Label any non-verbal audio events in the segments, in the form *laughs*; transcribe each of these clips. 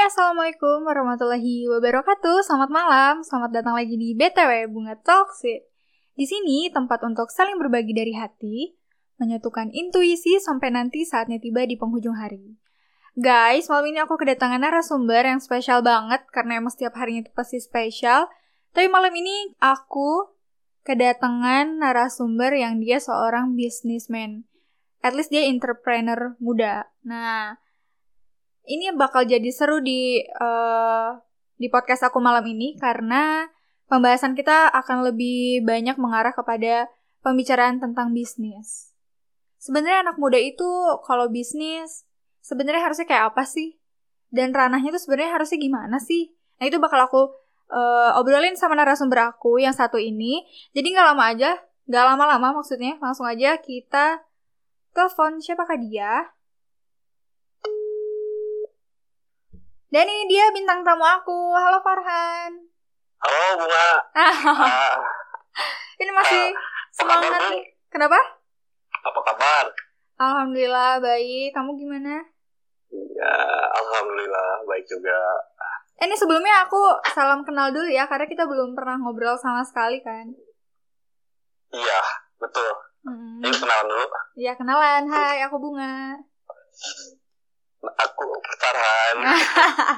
Assalamualaikum warahmatullahi wabarakatuh. Selamat malam, selamat datang lagi di BTW Bunga Talksit. Di sini tempat untuk saling berbagi dari hati, menyatukan intuisi sampai nanti saatnya tiba di penghujung hari. Guys, malam ini aku kedatangan narasumber yang spesial banget karena emang setiap harinya itu pasti spesial. Tapi malam ini aku kedatangan narasumber yang dia seorang businessman. At least dia entrepreneur muda. Nah, ini bakal jadi seru di uh, di podcast aku malam ini karena pembahasan kita akan lebih banyak mengarah kepada pembicaraan tentang bisnis. Sebenarnya anak muda itu kalau bisnis sebenarnya harusnya kayak apa sih? Dan ranahnya itu sebenarnya harusnya gimana sih? Nah itu bakal aku uh, obrolin sama narasumber aku yang satu ini. Jadi nggak lama aja, nggak lama-lama maksudnya, langsung aja kita telepon siapakah dia? Dan ini dia bintang tamu aku. Halo Farhan. Halo Bunga. uh, ini masih uh, semangat nih. Kenapa? Apa kabar? Alhamdulillah baik. Kamu gimana? Ya, alhamdulillah baik juga. Eh, ini sebelumnya aku salam kenal dulu ya, karena kita belum pernah ngobrol sama sekali kan. Iya, betul. Hmm. Ini kenalan dulu. Iya, kenalan. Hai, aku Bunga. Aku Farhan. *laughs*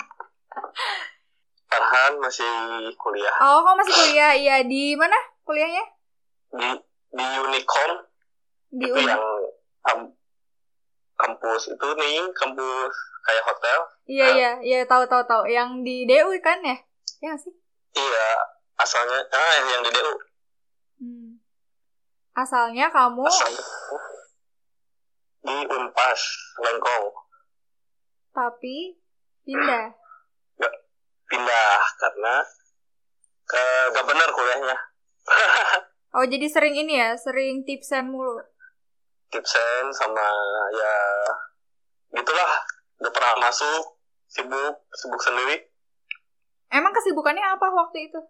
Farhan masih kuliah. Oh, kamu masih kuliah? Iya, di mana kuliahnya? Di di Unicom. Di itu yang kam, kampus itu nih, kampus kayak hotel. Iya, nah, iya, iya, tahu tahu tahu. Yang di DU kan ya? Ya sih? Iya, asalnya ah yang di DU. Hmm. Asalnya kamu Asalnya di Unpas, Lengkong tapi pindah. Nggak pindah karena ke gak benar kuliahnya. *laughs* Oh jadi sering ini ya sering tipsen mulu? Tipsen sama ya gitulah. Gak pernah masuk sibuk sibuk sendiri. Emang kesibukannya apa waktu itu?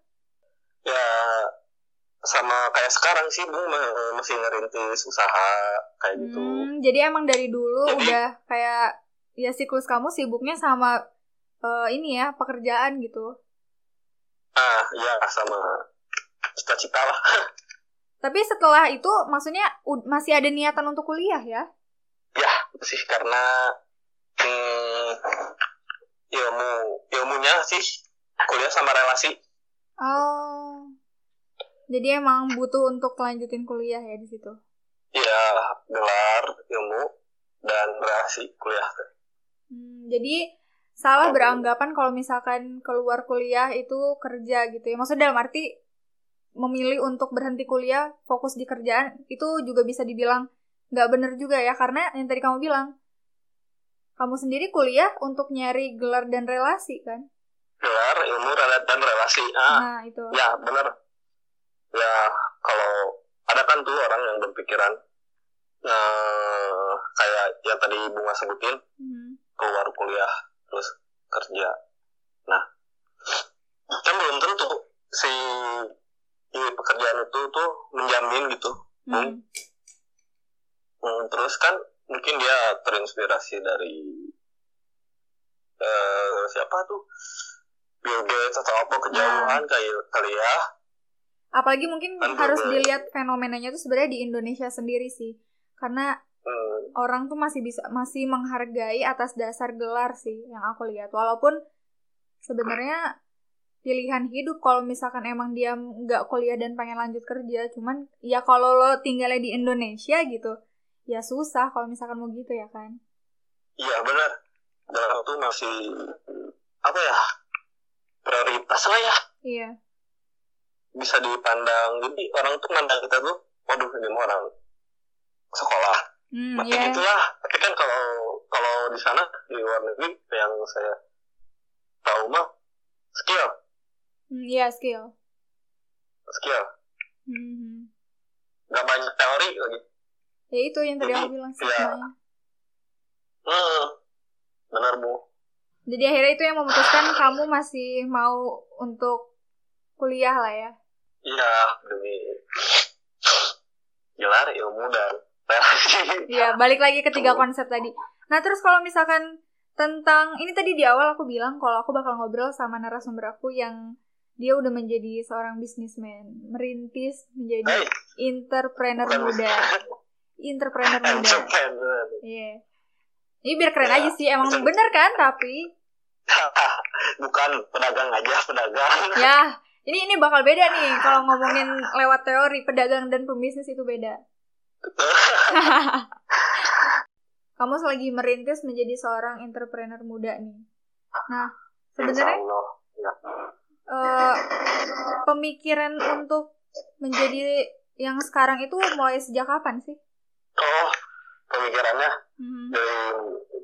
Ya sama kayak sekarang sih bu masih ngerintis usaha kayak gitu. Hmm, jadi emang dari dulu jadi, udah kayak ya siklus kamu sibuknya sama uh, ini ya pekerjaan gitu. Ah ya sama cita-cita lah. *laughs* Tapi setelah itu maksudnya masih ada niatan untuk kuliah ya? Ya sih karena hmm, ilmu ilmunya sih kuliah sama relasi. Oh. Jadi emang butuh untuk lanjutin kuliah ya di situ? Iya, gelar ilmu dan relasi kuliah Hmm, jadi salah beranggapan kalau misalkan keluar kuliah itu kerja gitu ya. Maksudnya dalam arti memilih untuk berhenti kuliah, fokus di kerjaan, itu juga bisa dibilang nggak bener juga ya. Karena yang tadi kamu bilang, kamu sendiri kuliah untuk nyari gelar dan relasi kan? Gelar, ilmu, dan relasi. Ah, nah, itu. Ya, bener. Ya, kalau ada kan tuh orang yang berpikiran, uh, kayak yang tadi Bunga sebutin, hmm keluar kuliah terus kerja. Nah kan belum tentu si ini pekerjaan itu tuh menjamin gitu. Hmm. Hmm, terus kan mungkin dia terinspirasi dari uh, siapa tuh? Bill Gates atau apa kejauhan nah. kayak kali ya apalagi mungkin kan harus dilihat fenomenanya tuh sebenarnya di Indonesia sendiri sih. Karena hmm. orang tuh masih bisa masih menghargai atas dasar gelar sih yang aku lihat. Walaupun sebenarnya pilihan hidup kalau misalkan emang dia nggak kuliah dan pengen lanjut kerja cuman ya kalau lo tinggalnya di Indonesia gitu ya susah kalau misalkan mau gitu ya kan? Iya benar. Dalam tuh masih apa ya prioritas lah ya. Iya. Bisa dipandang jadi orang tuh mandang kita tuh waduh ini orang sekolah Hmm, Makin yeah. itulah. Tapi kan kalau kalau di sana di luar negeri yang saya tahu mah skill. Hmm, iya yeah, skill. Skill. Hmm. Gak banyak teori lagi. Ya itu yang tadi aku bilang sih. Ya. Hmm, benar bu. Jadi akhirnya itu yang memutuskan kamu masih mau untuk kuliah lah ya? Iya demi *sniffs* gelar ilmu dan relasi Iya, *laughs* balik lagi ke tiga konsep tadi. Nah, terus kalau misalkan tentang ini tadi di awal aku bilang kalau aku bakal ngobrol sama narasumber aku yang dia udah menjadi seorang bisnismen, merintis menjadi hey. entrepreneur *laughs* muda. Entrepreneur muda. Iya. Yeah. Ini biar keren aja sih, emang bener kan tapi *laughs* bukan pedagang aja pedagang. Ya, ini ini bakal beda nih kalau ngomongin lewat teori pedagang dan pembisnis itu beda. *laughs* kamu lagi merintis menjadi seorang entrepreneur muda nih. Nah, sebenarnya ya. uh, pemikiran untuk menjadi yang sekarang itu mulai sejak kapan sih? Oh, pemikirannya hmm. dari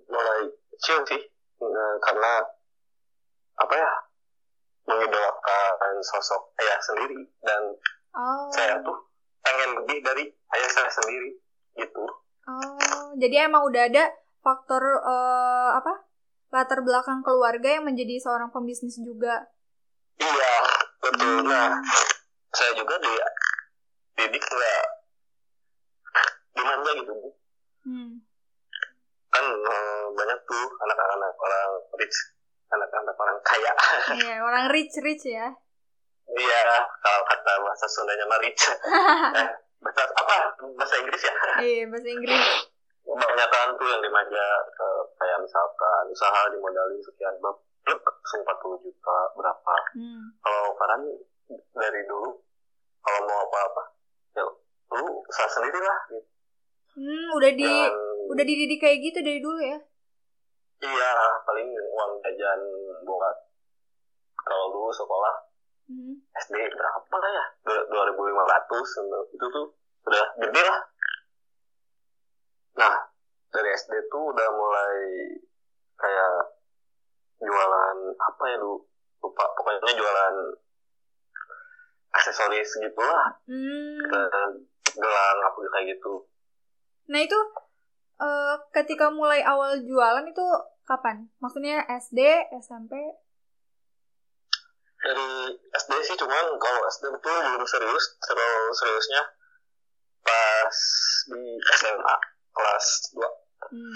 mulai kecil sih, eh, karena apa ya mengidolakan sosok ayah sendiri dan oh. saya tuh pengen lebih dari ayah saya sendiri gitu. Oh, jadi emang udah ada faktor uh, apa? Latar belakang keluarga yang menjadi seorang pembisnis juga. Iya, betul. Hmm. Nah, saya juga di didik nggak gimana gitu bu. Hmm. Kan uh, banyak tuh anak-anak orang rich, anak-anak orang kaya. Iya, orang rich rich ya. Iya, kalau kata bahasa Sundanya mah rich. *laughs* eh, bahasa apa? Bahasa Inggris ya? Iya bahasa Inggris. Kebanyakan tuh yang di maja kayak misalkan usaha dimodali sekian bab empat puluh juta berapa. Hmm. kalau Farhan dari dulu kalau mau apa-apa ya lu usaha sendiri lah gitu. Hmm udah di Dan, udah dididik kayak gitu dari dulu ya? Iya paling uang jajan buat kalau dulu sekolah hmm. SD berapa ya? Dua ribu lima ratus itu tuh udah gede lah. Nah dari SD tuh udah mulai kayak jualan apa ya lu lupa. Pokoknya jualan aksesoris gitu lah hmm. gelang apa kayak gitu. Nah itu uh, ketika mulai awal jualan itu kapan? Maksudnya SD SMP dari SD sih cuman kalau SD itu belum serius terlalu seriusnya pas di SMA kelas 2 Hmm.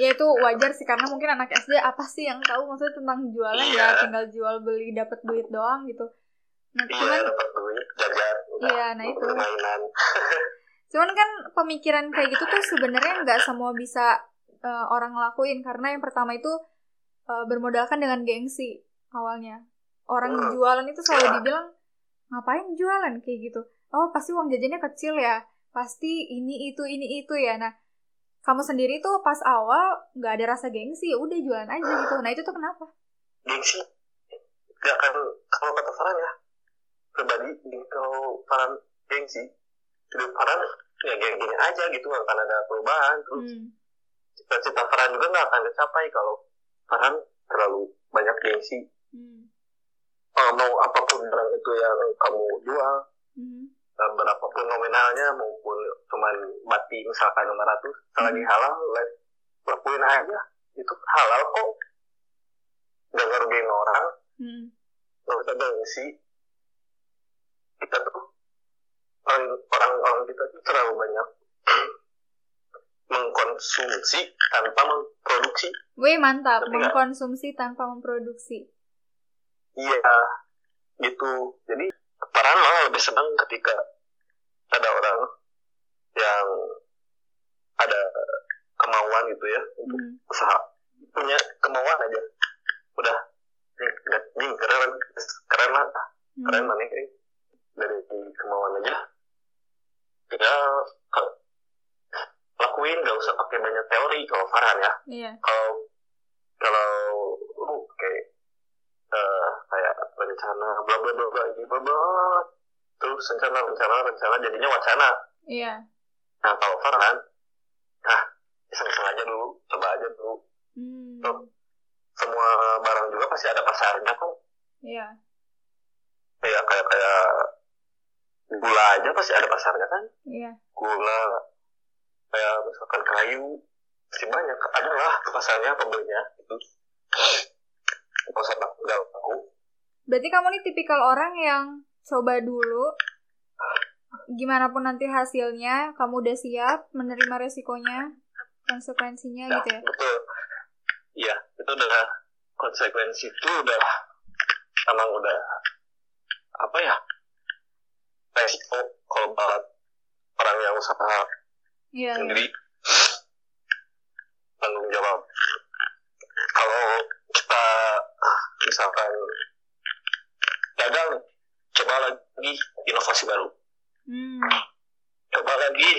Ya itu wajar sih karena mungkin anak SD apa sih yang tahu maksudnya tentang jualan iya. ya tinggal jual beli dapat duit doang gitu. Nah, iya, cuman dapat duit jajan. Iya, nah itu. Mainan. *laughs* cuman kan pemikiran kayak gitu tuh sebenarnya nggak semua bisa uh, orang lakuin karena yang pertama itu uh, bermodalkan dengan gengsi awalnya orang hmm. jualan itu selalu dibilang ngapain jualan? Kayak gitu. Oh pasti uang jajannya kecil ya. Pasti ini itu ini itu ya. Nah kamu sendiri tuh pas awal nggak ada rasa gengsi ya udah jualan aja gitu. Nah itu tuh kenapa? Gengsi. Nggak kan kalau kata Farhan ya. Pribadi kalau Farhan gengsi. Hidup Farhan ya geng-geng aja gitu nggak akan ada perubahan. Terus hmm. cita-cita Farhan juga nggak akan tercapai kalau Farhan terlalu banyak gengsi. Hmm mau apa pun barang itu yang kamu jual. Mm-hmm. berapapun nominalnya maupun cuman bati misalkan 500 mm-hmm. selagi halal lakuin aja. Itu halal kok. Gak ngerugiin orang. Mm-hmm. gak usah gengsi. Kita tuh orang-orang kita tuh terlalu banyak *clears throat* mengkonsumsi tanpa memproduksi. Wih mantap, mengkonsumsi tanpa memproduksi. Iya gitu jadi peran malah lebih senang ketika ada orang yang ada kemauan gitu ya untuk hmm. usaha punya kemauan aja udah nih keren keren lah hmm. keren lah nih dari kemauan aja ya lakuin gak usah pakai banyak teori kalau Farhan ya yeah. kalau kalau lu kayak uh, kayak rencana bla bla bla bla ini bla bla terus rencana rencana rencana jadinya wacana. Iya. Nah kalau Farhan nah iseng-iseng aja dulu coba aja dulu. Hmm. Tuh, semua barang juga pasti ada pasarnya kok. Iya. Kayak kayak kayak gula aja pasti ada pasarnya kan? Iya. Gula kayak misalkan kayu pasti banyak. Adalah pasarnya pembelinya. Itu kalau saya nggak tahu berarti kamu nih tipikal orang yang coba dulu. Gimana pun nanti hasilnya kamu udah siap menerima resikonya konsekuensinya ya, gitu ya? Betul. Iya itu udah konsekuensi itu udah emang udah apa ya resiko kalau banget orang yang usaha yeah, sendiri. Tanggung jawab. Kalau kita misalkan gagal coba lagi inovasi baru. Hmm. coba lagi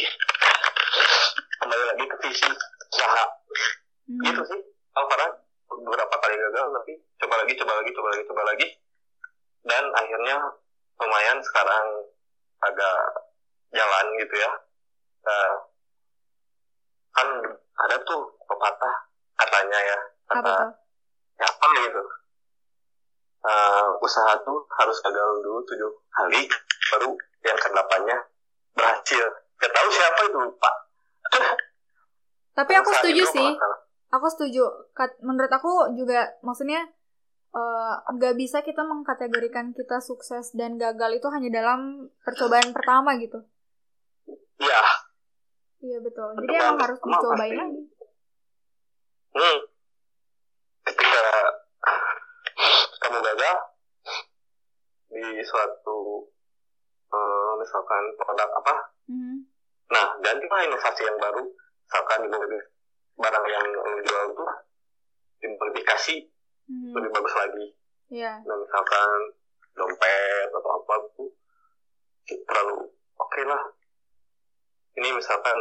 kembali lagi ke visi usaha. Hmm. gitu sih. Kalau pernah beberapa kali gagal tapi coba lagi coba lagi coba lagi coba lagi. Dan akhirnya lumayan sekarang agak jalan gitu ya. Uh, kan ada tuh pepatah katanya ya kata apa ya apa gitu uh, usaha tuh harus gagal dulu tujuh kali baru yang kedelapannya berhasil. Gak tahu siapa itu pak *laughs* tapi aku setuju sih. aku setuju. Menurut aku juga maksudnya eh, nggak uh, bisa kita mengkategorikan kita sukses dan gagal itu hanya dalam percobaan pertama gitu. Iya. Iya betul. Jadi emang harus dicobain lagi. Hmm. ketika kamu gagal di suatu uh, misalkan produk apa mm-hmm. nah gantilah inovasi yang baru misalkan barang yang lo jual tuh dimodifikasi mm-hmm. lebih bagus lagi yeah. nah misalkan dompet atau apa tuh terlalu oke okay lah ini misalkan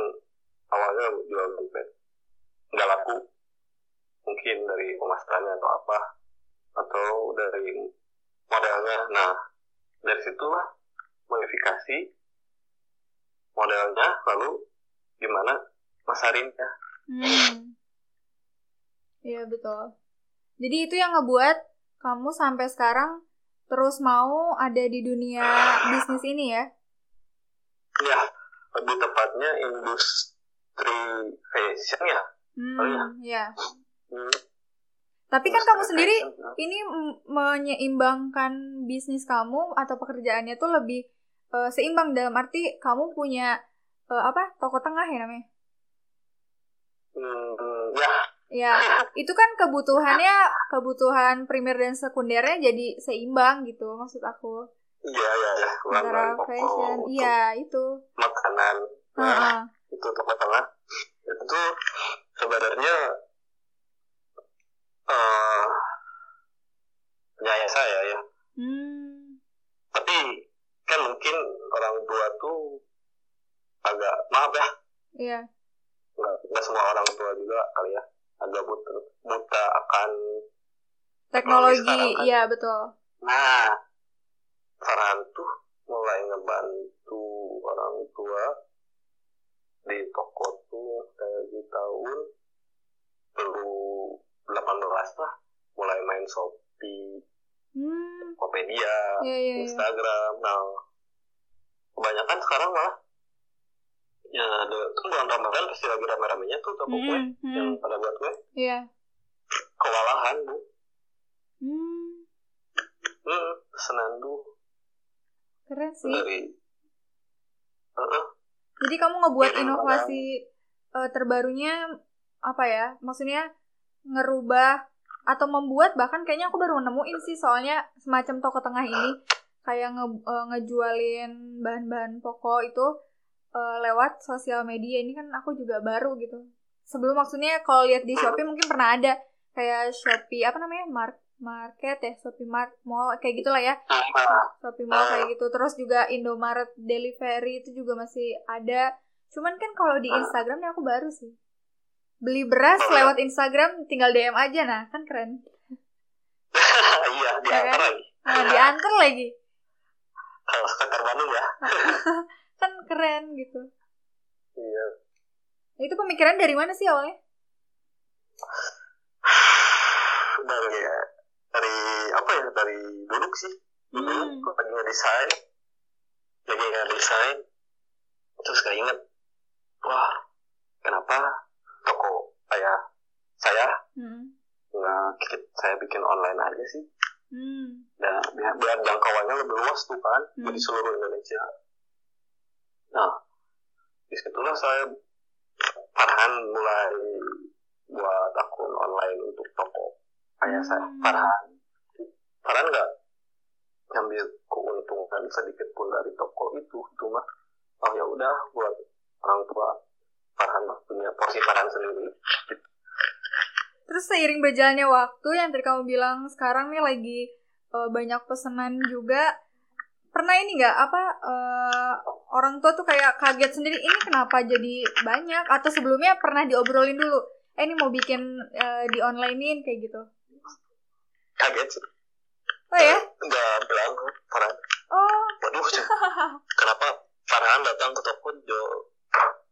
awalnya jual dompet nggak laku mungkin dari pemasarannya atau apa atau dari modelnya nah dari situlah modifikasi modelnya lalu gimana masarinnya hmm. iya betul jadi itu yang ngebuat kamu sampai sekarang terus mau ada di dunia bisnis ini ya iya lebih tepatnya industri fashion ya hmm, oh, ya, ya. Hmm. Tapi kan kamu sendiri ini menyeimbangkan bisnis kamu atau pekerjaannya tuh lebih uh, seimbang dalam arti kamu punya uh, apa toko tengah ya namanya? Hmm, ya. Ya, itu kan kebutuhannya kebutuhan primer dan sekundernya jadi seimbang gitu maksud aku. Iya iya iya. Antara fashion, iya itu. Makanan. Nah, uh -huh. itu toko tengah. Itu sebenarnya uh, saya ya. Hmm. tapi kan mungkin orang tua tuh agak maaf ya. Iya. Nggak, nggak semua orang tua juga kali ya. Agak buta buta akan teknologi iya betul. Nah saran tuh mulai ngebantu orang tua di toko tuh kayak di tahun perlu 18 lah mulai main Shopee, hmm. Tokopedia, yeah, yeah, yeah. Instagram. Nah, kebanyakan sekarang malah ya ada kan bulan Ramadan pasti lagi rame-ramenya tuh toko mm, kue mm. yang pada buat kue. Iya. Yeah. Kewalahan bu. Hmm. Hmm, senandu. Keren sih. Dari, uh -uh. Jadi kamu ngebuat inovasi uh, terbarunya apa ya? Maksudnya ngerubah atau membuat bahkan kayaknya aku baru nemuin sih soalnya semacam toko tengah ini kayak nge, uh, ngejualin bahan-bahan pokok itu uh, lewat sosial media. Ini kan aku juga baru gitu. Sebelum maksudnya kalau lihat di Shopee mungkin pernah ada kayak Shopee apa namanya Mark market ya Shopee Mart Mall kayak gitulah ya. Shopee Mall kayak gitu. Terus juga Indomaret Delivery itu juga masih ada. Cuman kan kalau di Instagram aku baru sih beli beras oh, lewat Instagram tinggal DM aja. Nah kan keren. *laughs* Iya diantar ya, lagi. Nah, diantar lagi. Kalau sekitar Bandung ya. *laughs* Kan keren gitu. Iya. Itu pemikiran dari mana sih awalnya? *sighs* Dari ya, dari apa ya? Dari dulu sih. Dulu hmm. lagi ngedesain. Lagi ngedesain. Terus keinget wah kenapa toko kayak saya hmm. nah saya bikin online aja sih hmm. dan biar, biar jangkauannya lebih luas tuh kan hmm. di seluruh Indonesia nah di situlah saya Farhan mulai buat akun online untuk toko kayak hmm. saya Farhan Farhan nggak ngambil keuntungan sedikit pun dari toko itu mah oh ya udah buat orang tua Farhan punya porsi Farhan sendiri. Terus seiring berjalannya waktu yang tadi kamu bilang sekarang nih lagi uh, banyak pesanan juga pernah ini nggak apa uh, orang tua tuh kayak kaget sendiri ini kenapa jadi banyak? Atau sebelumnya pernah diobrolin dulu eh ini mau bikin uh, di onlinein kayak gitu. Kaget sih. Oh ya? Nggak bilang Farhan oh. Waduh. *laughs* Kenapa Farhan datang ke toko jo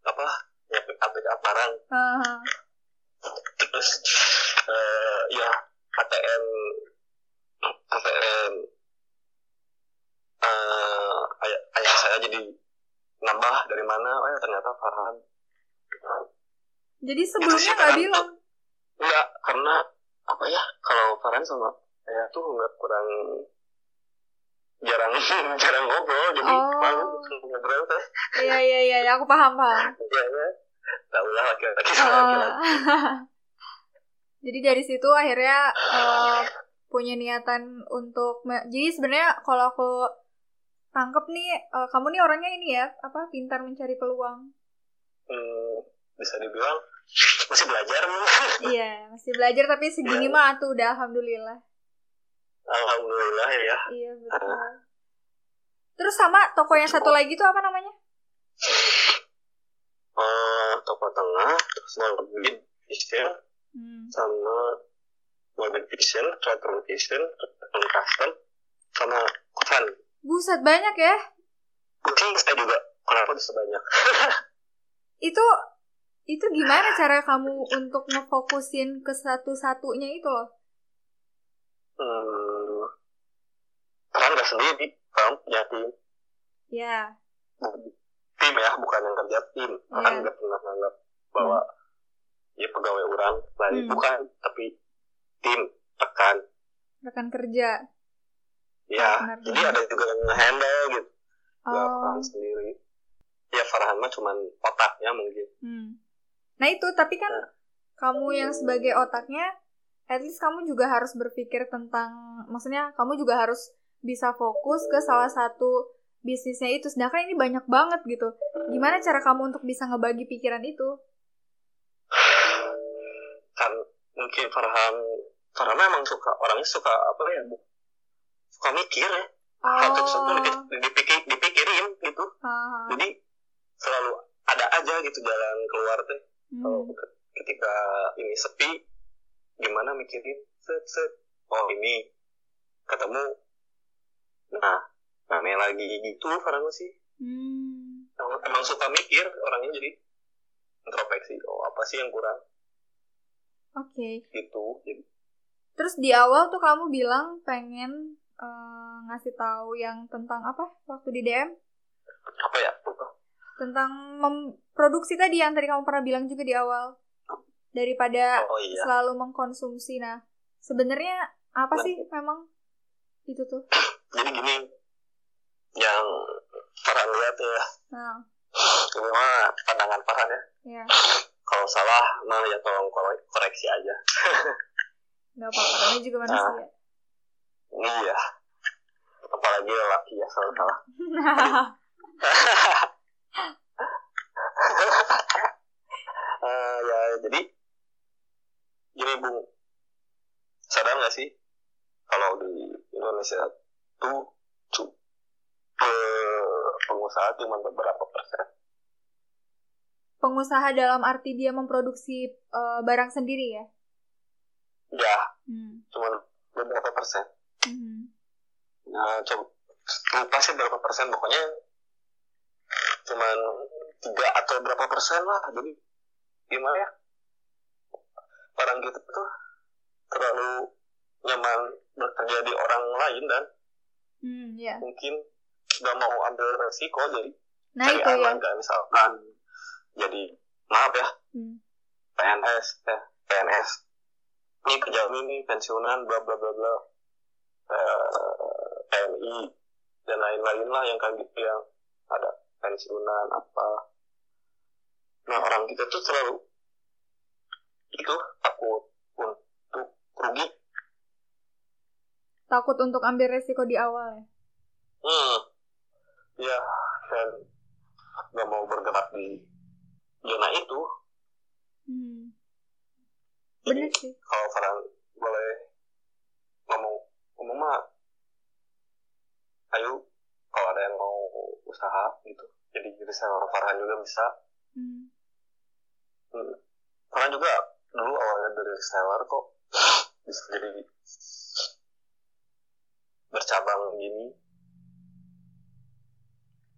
apa apik barang uh -huh. terus uh, ya ATM ATM uh, ayah, ayah saya jadi nambah dari mana? Oh ya ternyata Farhan. Jadi sebelumnya nggak bilang? Enggak karena apa ya kalau Farhan sama ayah tuh nggak kurang jarang *laughs* jarang ngobrol jadi oh. malu ngobrol teh iya iya iya aku paham paham. *laughs* Iya ya tahu lah laki-laki oh. *laughs* jadi dari situ akhirnya uh, punya niatan untuk jadi sebenarnya kalau aku tangkep nih uh, kamu nih orangnya ini ya apa pintar mencari peluang. Hmm, bisa dibilang masih belajar iya masih belajar tapi segini ya. mah tuh udah alhamdulillah alhamdulillah ya iya betul uh. terus sama toko yang satu lagi tuh apa namanya uh, toko tengah terus Modern Vision hmm. sama Modern Vision Retro Vision Retro Custom sama Kosan Buset banyak ya? Mungkin saya juga kenapa bisa banyak. *laughs* itu itu gimana cara kamu untuk ngefokusin ke satu-satunya itu loh? Hmm, peran gak sendiri, kamu punya tim. Ya. Tim ya, bukan yang kerja tim. Yeah. gak pernah nganggap bahwa hmm. ya pegawai orang lain hmm. bukan, tapi tim, rekan. Rekan kerja. Ya, benar, jadi ada juga yang nge-handle gitu. Oh. Gak paham sendiri. Ya Farhan mah cuman otaknya mungkin. Hmm. Nah itu, tapi kan nah. kamu yang sebagai otaknya, at least kamu juga harus berpikir tentang, maksudnya kamu juga harus bisa fokus ke salah satu bisnisnya itu. Sedangkan ini banyak banget gitu. Gimana cara kamu untuk bisa ngebagi pikiran itu? Kan mungkin Farhan, Farhan memang suka, orangnya suka apa ya, suka mikir ya oh. hal dipikir, dipikirin gitu uh. jadi selalu ada aja gitu jalan keluar teh hmm. kalau ketika ini sepi gimana mikirin set set oh ini ketemu nah rame lagi gitu karena sih hmm. emang, emang suka mikir orangnya jadi introspeksi oh apa sih yang kurang oke okay. gitu jadi terus di awal tuh kamu bilang pengen uh, ngasih tahu yang tentang apa waktu di DM? Apa ya? Tentang memproduksi tadi yang tadi kamu pernah bilang juga di awal. Daripada oh, iya. selalu mengkonsumsi. Nah, sebenarnya apa nah. sih memang itu tuh? Jadi gini, yang para lihat ya. Nah. Ini mah pandangan para ya. Iya. Kalau salah, nah ya tolong koreksi aja. Gak apa-apa, namanya juga manusia. Nah iya apalagi laki ya salah salah uh, *laughs* ya jadi gini bung sadar nggak sih kalau di Indonesia tuh cu pengusaha cuma beberapa persen. Pengusaha dalam arti dia memproduksi uh, barang sendiri ya? Ya. Hmm. cuma beberapa persen. Hmm. Nah, coba lupa sih berapa persen? Pokoknya cuman tiga atau berapa persen lah. Jadi gimana ya? Barang gitu tuh terlalu nyaman bekerja di orang lain dan hmm, yeah. mungkin nggak mau ambil resiko jadi nah, cari itu aman ya. misalkan jadi maaf ya hmm. PNS eh PNS ini kejamin nih pensiunan bla bla bla bla TNI eh, dan lain-lain lah yang kan gitu yang ada pensiunan apa nah orang kita tuh selalu itu takut rugi takut untuk ambil resiko di awal ya? Hmm. Ya dan nggak mau bergerak di zona itu. Hmm. benar sih. kalau Farhan boleh ngomong ngomong mah ayo kalau ada yang mau usaha gitu. Jadi reseller Farhan juga bisa. Hmm. Hmm. Farhan juga dulu awalnya dari reseller kok. Bisa jadi bercabang gini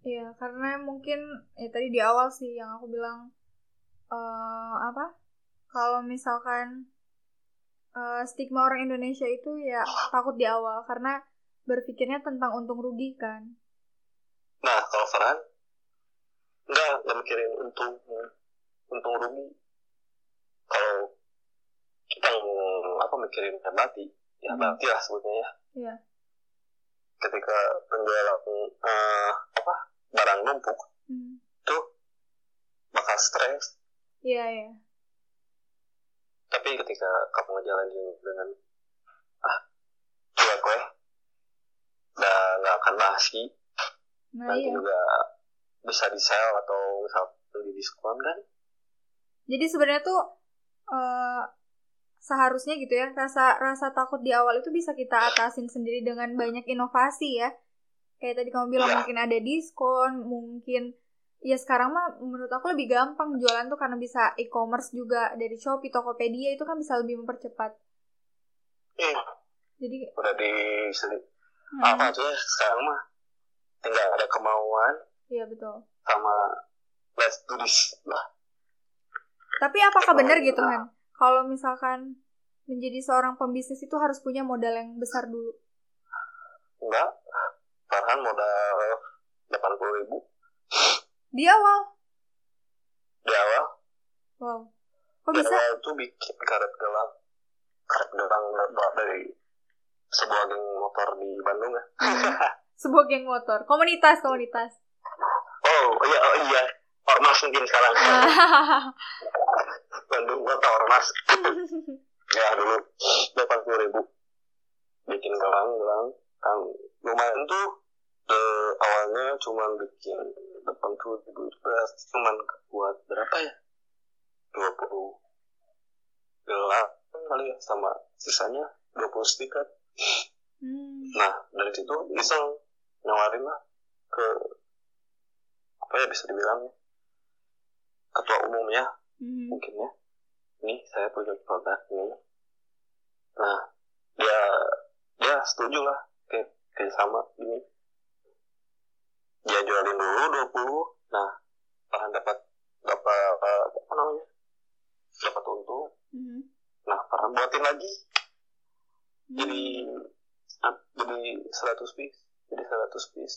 Iya, karena mungkin ya tadi di awal sih yang aku bilang uh, apa? Kalau misalkan uh, stigma orang Indonesia itu ya takut di awal karena berpikirnya tentang untung rugi kan. Nah, kalau Farhan enggak, enggak mikirin untung untung rugi. Kalau kita apa mikirin mati, ya hmm. mati lah sebutnya ya. Iya. Ketika penjualan uh, apa barang numpuk, hmm. tuh bakal stres. Iya, iya. Tapi ketika kamu ngejalanin dengan ah cuek gue, udah nggak akan basi, nah, nanti iya. juga bisa di sell atau misal di diskon kan? Jadi sebenarnya tuh uh, seharusnya gitu ya rasa rasa takut di awal itu bisa kita atasin sendiri dengan banyak inovasi ya. Kayak tadi kamu bilang ya. mungkin ada diskon mungkin ya sekarang mah menurut aku lebih gampang jualan tuh karena bisa e-commerce juga dari Shopee Tokopedia itu kan bisa lebih mempercepat. Iya jadi udah di hmm. apa tuh ya sekarang mah tinggal ada kemauan iya betul. sama let's do this lah. Tapi apakah benar gitu kan kalau misalkan menjadi seorang pembisnis itu harus punya modal yang besar dulu? Enggak. Farhan modal 80 ribu. Di awal? Di awal. Wow. Kok Di bisa? awal itu bikin karet gelang. Karet gelang dari sebuah geng motor di Bandung ya. Hmm. sebuah geng motor. Komunitas, komunitas. Oh, iya, oh, iya. Ormas mungkin sekarang. *laughs* Bandung kota ormas. *laughs* Ya dulu delapan puluh ribu. Bikin gelang gelang. Kan lumayan tuh de, awalnya cuma bikin delapan puluh ribu berarti cuma buat berapa ya? dua puluh gelang kali ya sama sisanya dua puluh stiker. Hmm. nah dari situ iseng nawarin lah ke apa ya bisa dibilang ketua umumnya hmm. mungkin ya. Nih saya punya produk ini. Nah dia dia setuju lah. Kayak kayak sama. Ini. Dia jualin dulu 20 nah bahan dapat dapat apa namanya? Dapat untung. Mm-hmm. nah para buatin lagi. Mm-hmm. jadi jadi 100 piece. Jadi 100 piece.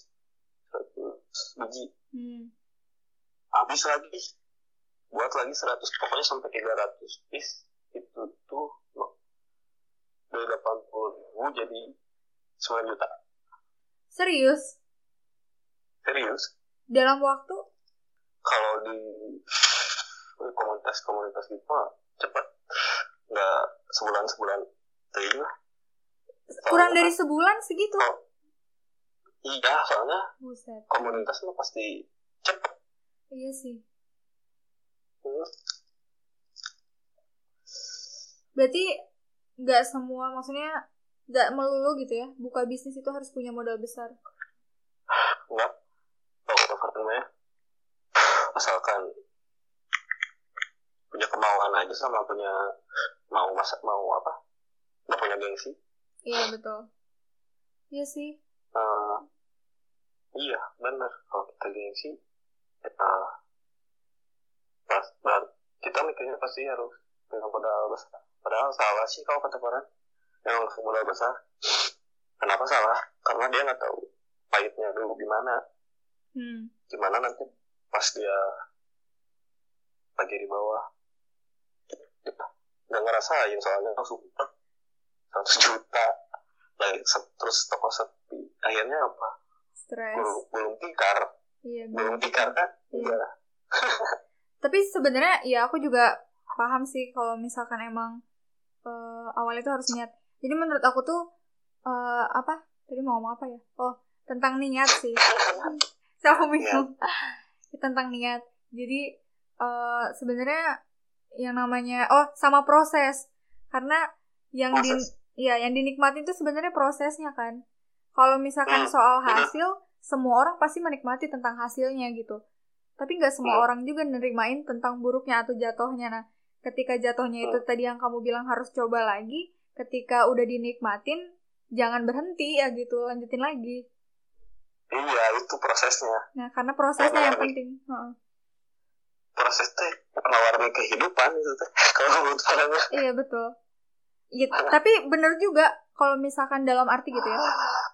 100 biji. Mm-hmm. habis lagi buat lagi 100 pokoknya sampai 300 piece itu tuh dari 80 ribu jadi 9 juta. Serius? Serius? Dalam waktu? Kalau di komunitas-komunitas gitu mah cepat. Nggak sebulan sebulan lah. Kurang dari sebulan segitu? Oh, iya soalnya Buset. komunitas mah pasti cepat. Iya sih Berarti nggak semua, maksudnya nggak melulu gitu ya, buka bisnis itu harus punya modal besar. Enggak. Kalau katanya asalkan punya kemauan aja sama punya mau masak mau apa? Nggak punya gengsi. Iya betul. Iya sih. Uh, iya benar kalau kita gengsi uh, pas kita mikirnya pasti harus dengan modal besar. Padahal salah sih kalau kata orang yang modal besar. Kenapa salah? Karena dia nggak tahu pahitnya dulu gimana. Hmm. gimana nanti pas dia lagi di bawah. Nggak ngerasain soalnya langsung seratus juta. Lagi terus toko sepi. Akhirnya apa? Stress. belum belum tikar. Iya, belum tikar kan? Iya. *laughs* tapi sebenarnya ya aku juga paham sih kalau misalkan emang uh, awalnya itu harus niat. Jadi menurut aku tuh uh, apa? Tadi mau ngomong apa ya? Oh tentang niat sih. *laughs* Saya bingung. *laughs* Tentang niat. Jadi uh, sebenarnya yang namanya oh sama proses. Karena yang di ya yang dinikmati itu sebenarnya prosesnya kan. Kalau misalkan hmm. soal hasil semua orang pasti menikmati tentang hasilnya gitu tapi nggak semua hmm. orang juga nerimain tentang buruknya atau jatuhnya. Nah ketika jatuhnya itu hmm. tadi yang kamu bilang harus coba lagi ketika udah dinikmatin jangan berhenti ya gitu lanjutin lagi. Iya itu prosesnya. Nah karena prosesnya yang penting. Proses teh menawarkan kehidupan itu teh *laughs* kalau menurut iya betul. Ya, tapi bener juga kalau misalkan dalam arti gitu ya.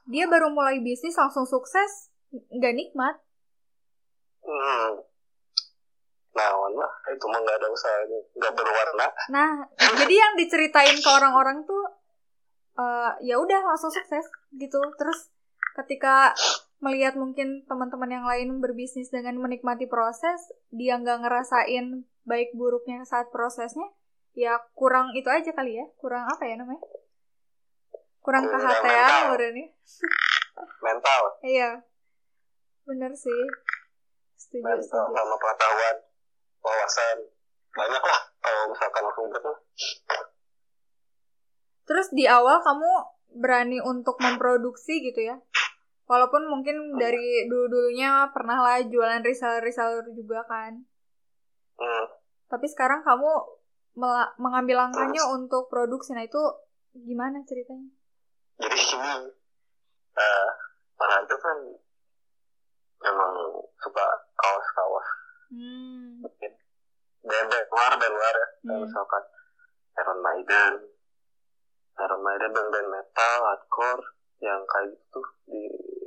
Dia baru mulai bisnis langsung sukses nggak nikmat hmm. nah warna itu mah nggak ada usahanya nggak berwarna nah jadi yang diceritain ke orang-orang tuh uh, ya udah langsung sukses gitu terus ketika melihat mungkin teman-teman yang lain berbisnis dengan menikmati proses, dia nggak ngerasain baik buruknya saat prosesnya, ya kurang itu aja kali ya, kurang apa ya namanya? Kurang kehatian ini. Mental. Iya. Bener sih. Setuju, setuju. sama pengetahuan, wawasan. Banyak lah kalau misalkan langsung gitu. Terus di awal kamu berani untuk memproduksi gitu ya? Walaupun mungkin dari dulu-dulunya pernah lah jualan reseller-reseller juga kan. Hmm. Tapi sekarang kamu mengambil langkahnya hmm. untuk produksi. Nah itu gimana ceritanya? Jadi gini, uh, para itu kan memang suka kaos-kaos. Hmm. Dan dari luar dan luar ya. Hmm. Misalkan Iron Maiden, Iron Maiden dan band metal, hardcore, yang kayak gitu di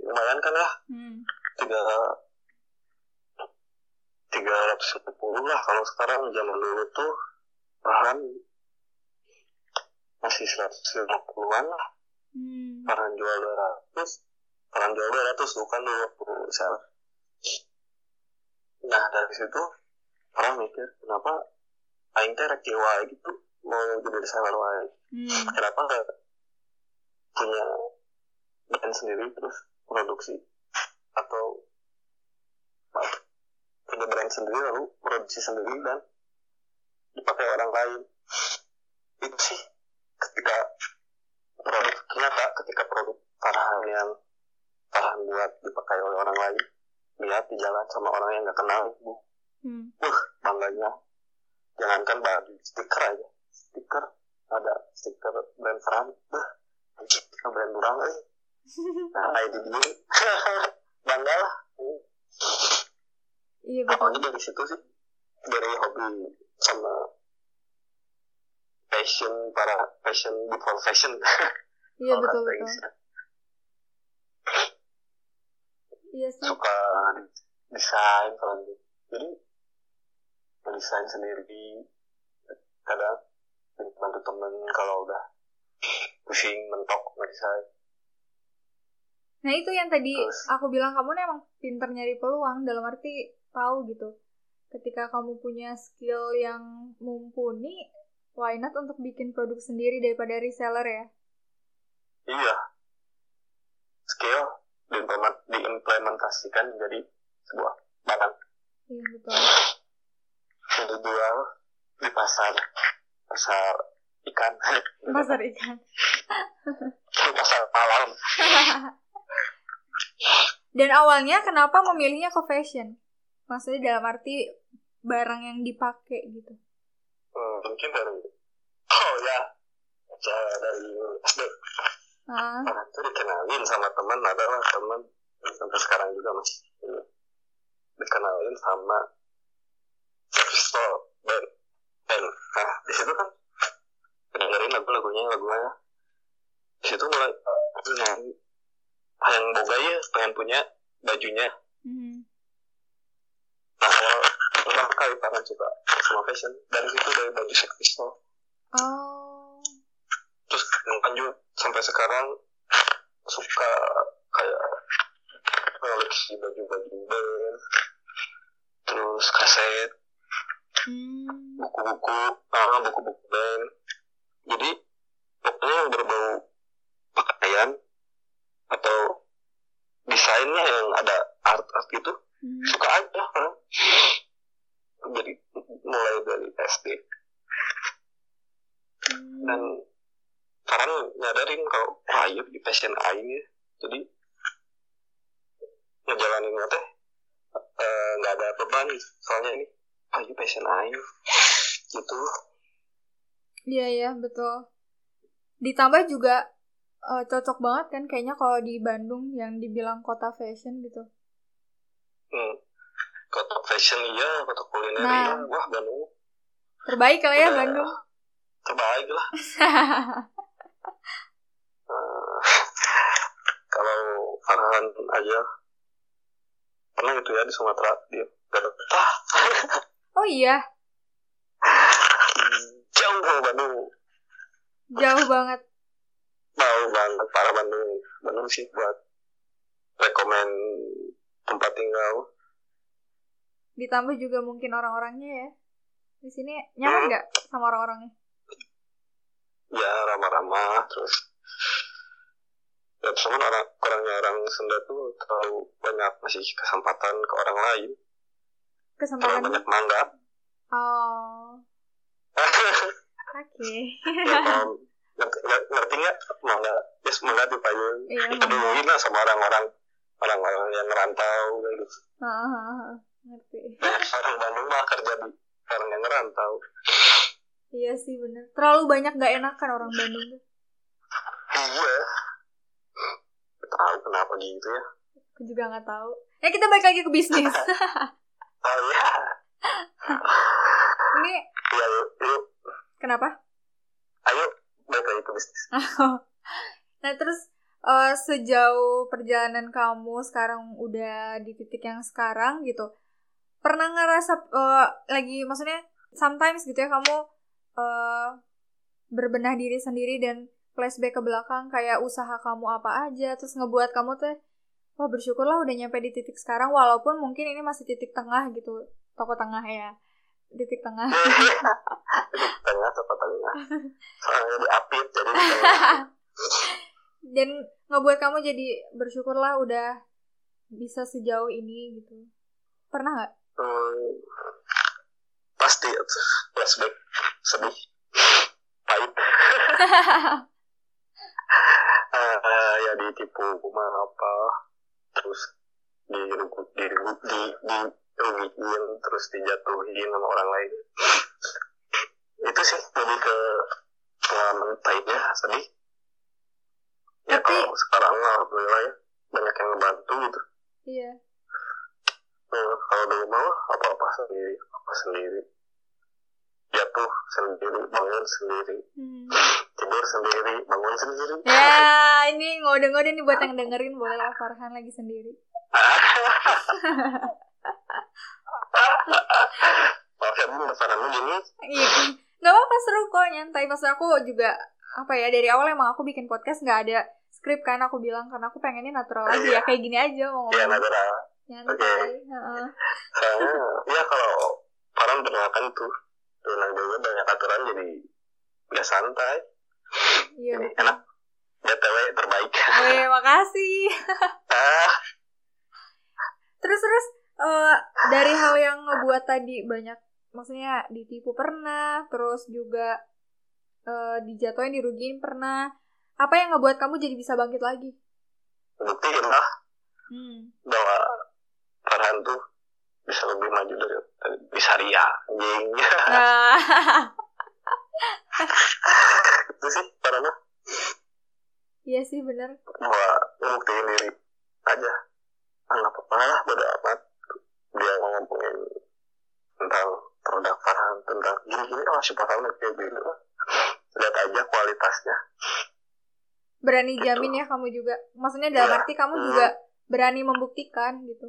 lumayan kan ya hmm. tiga tiga ratus lima puluh lah kalau sekarang zaman dulu tuh bahan masih seratus lima puluhan lah hmm. jual dua ratus orang jual dua ratus bukan dua puluh sel nah dari situ orang mikir kenapa aing teh rek gitu mau jadi desainer wae. Hmm. kenapa nggak punya brand sendiri terus produksi? Atau punya brand sendiri lalu produksi sendiri dan dipakai orang lain. Itu sih ketika produk ternyata ketika produk tahan yang tahan buat dipakai oleh orang lain. Lihat di jalan sama orang yang nggak kenal bu hmm. uh bangganya. Jangankan baju stiker aja. Stiker. Ada stiker brand Ferrari bah brand orang eh. *laughs* Nah kayak di gini *laughs* bangga lah. Iya betul. Awalnya dari situ sih. Dari hobi sama passion para passion before fashion. Iya betul betul iya sih suka desain kalau gitu jadi desain sendiri kadang bantu temen kalau udah pusing mentok ngedesain Nah itu yang tadi Terus. aku bilang kamu emang pinter nyari peluang dalam arti tahu gitu. Ketika kamu punya skill yang mumpuni, why not untuk bikin produk sendiri daripada reseller ya? Iya. Skill diimplement, diimplementasikan menjadi sebuah barang. Iya betul. Jadi jual di pasar pasar ikan. *laughs* Pasar ikan. pasar malam. *laughs* Dan awalnya kenapa memilihnya ke fashion? Maksudnya dalam arti barang yang dipakai gitu. Hmm, mungkin dari oh ya, dari SD. Uh. Nah, itu dikenalin sama teman, adalah teman sampai sekarang juga masih dikenalin sama pistol band band. Nah di situ kan dengerin lagu-lagunya lagunya. Di situ mulai nyanyi yang boga ya pengen punya bajunya hmm. nah awal pertama kali tangan suka sama fashion dari situ dari baju sex pistol oh. terus lanjut sampai sekarang suka kayak koleksi baju-baju band terus kaset hmm. buku-buku ah buku-buku band jadi pokoknya yang berbau pakaian atau desainnya yang ada art art gitu hmm. suka aja kan? jadi mulai dari SD hmm. dan sekarang nyadarin kalau wah iya di passion aing ya jadi ngejalanin teh eh, nggak uh, ada beban soalnya ini. Ah iya passion aing. Gitu. Iya iya betul. Ditambah juga uh, cocok banget kan kayaknya kalau di Bandung yang dibilang kota fashion gitu. Hmm. kota fashion iya kota kuliner nah, iya. Wah Bandung. Terbaik kali ya Bandung. Terbaik lah. Uh, *laughs* *laughs* kalau Farhan aja pernah gitu ya di Sumatera dia gak betah *laughs* oh iya. Jauh Bandung. Jauh banget. Jauh banget para Bandung. Bandung sih buat rekomend tempat tinggal. Ditambah juga mungkin orang-orangnya ya. Di sini nyaman hmm. nggak hmm. sama orang-orangnya? Ya ramah-ramah terus ya cuman orang kurangnya orang Sunda tuh terlalu banyak masih kesempatan ke orang lain. Kesempatan terlalu banyak mangga. Oh. *laughs* Oke. okay. ya, ngerti, nggak? Mangga ya semangat di payung iya, duluin lah sama orang-orang orang-orang yang ngerantau gitu. Uh, ngerti. Banyak orang Bandung mah kerja di orang yang ngerantau. Iya sih bener. Terlalu banyak gak enakan orang Bandung tuh. Iya tahu kenapa gitu ya. Aku juga nggak tahu. Ya kita balik lagi ke bisnis. *laughs* Oh iya. *laughs* Ini yuk, yuk. kenapa? Ayo balik lagi ke bisnis. *laughs* Nah terus uh, sejauh perjalanan kamu sekarang udah di titik yang sekarang gitu pernah ngerasa uh, lagi maksudnya sometimes gitu ya kamu uh, berbenah diri sendiri dan flashback ke belakang kayak usaha kamu apa aja terus ngebuat kamu tuh wah bersyukurlah udah nyampe di titik sekarang walaupun mungkin ini masih titik tengah gitu toko tengah ya titik tengah. Titik tengah toko tengah. Soalnya diapit jadi *laughs* dan ngebuat kamu jadi bersyukurlah udah bisa sejauh ini gitu. Pernah nggak? Hmm, pasti. Flashback sedih. Pahit *laughs* uh, ya ditipu rumah apa? Terus di di di, di, di rugiin terus dijatuhin sama orang lain. Itu sih lebih ke pengalaman pahitnya sedih. Ya Tapi... kalau sekarang alhamdulillah ya banyak yang ngebantu gitu. Iya. Nah, kalau dulu mau apa apa sendiri apa sendiri. Jatuh sendiri bangun sendiri. Hmm. Tidur sendiri bangun sendiri ya ini ngode-ngode nih buat yang dengerin boleh lah Farhan lagi sendiri Maaf ya, Farhan gini. Iya, nggak apa-apa seru kok nyantai. Pas aku juga apa ya dari awal emang aku bikin podcast nggak ada skrip kan aku bilang karena aku pengennya natural aja ya kayak gini aja mau ngomong. Iya natural. Nyantai. Okay. Uh. Soalnya ya kalau Farhan pernah kan tuh Renang juga banyak aturan jadi udah santai. Iya. Jadi enak. BTW terbaik. Eh, *laughs* makasih. ah. Terus terus uh, dari hal yang ngebuat tadi banyak maksudnya ditipu pernah, terus juga uh, dijatuhin dirugiin pernah. Apa yang ngebuat kamu jadi bisa bangkit lagi? Buktiin lah. Hmm. Bahwa Farhan tuh bisa lebih maju dari bisa ria anjing *laughs* *laughs* itu sih karena iya sih benar bahwa ngebuktiin diri aja. Anak ah, lah bodo amat. Dia mau ngomongin tentang produk Farhan tentang gini-gini. Oh si Farhan kayak gitu lihat aja kualitasnya. Berani gitu. jamin ya kamu juga. Maksudnya dalam ya. arti kamu hmm. juga berani membuktikan gitu.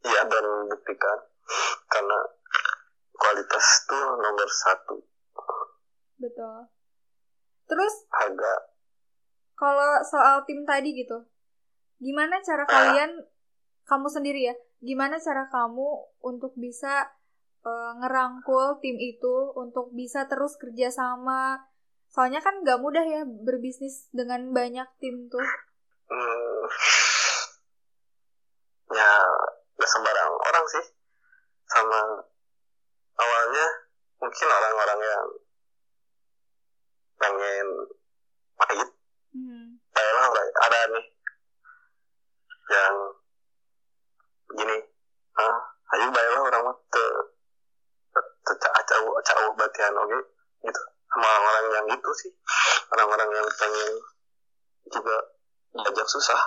Iya dan buktikan karena kualitas itu nomor satu. Betul. Terus harga. Kalau soal tim tadi gitu, gimana cara nah. kalian kamu sendiri ya? Gimana cara kamu untuk bisa uh, ngerangkul tim itu untuk bisa terus kerja sama Soalnya kan gak mudah ya berbisnis dengan banyak tim tuh. Hmm, ya gak sembarang orang sih. Sama awalnya mungkin orang-orang yang pengen pahit. Hmm. ada nih yang gini, ah, ayo baiklah orang mah te, te, cau cau batian oke gitu sama orang-orang yang itu sih orang-orang yang pengen juga diajak susah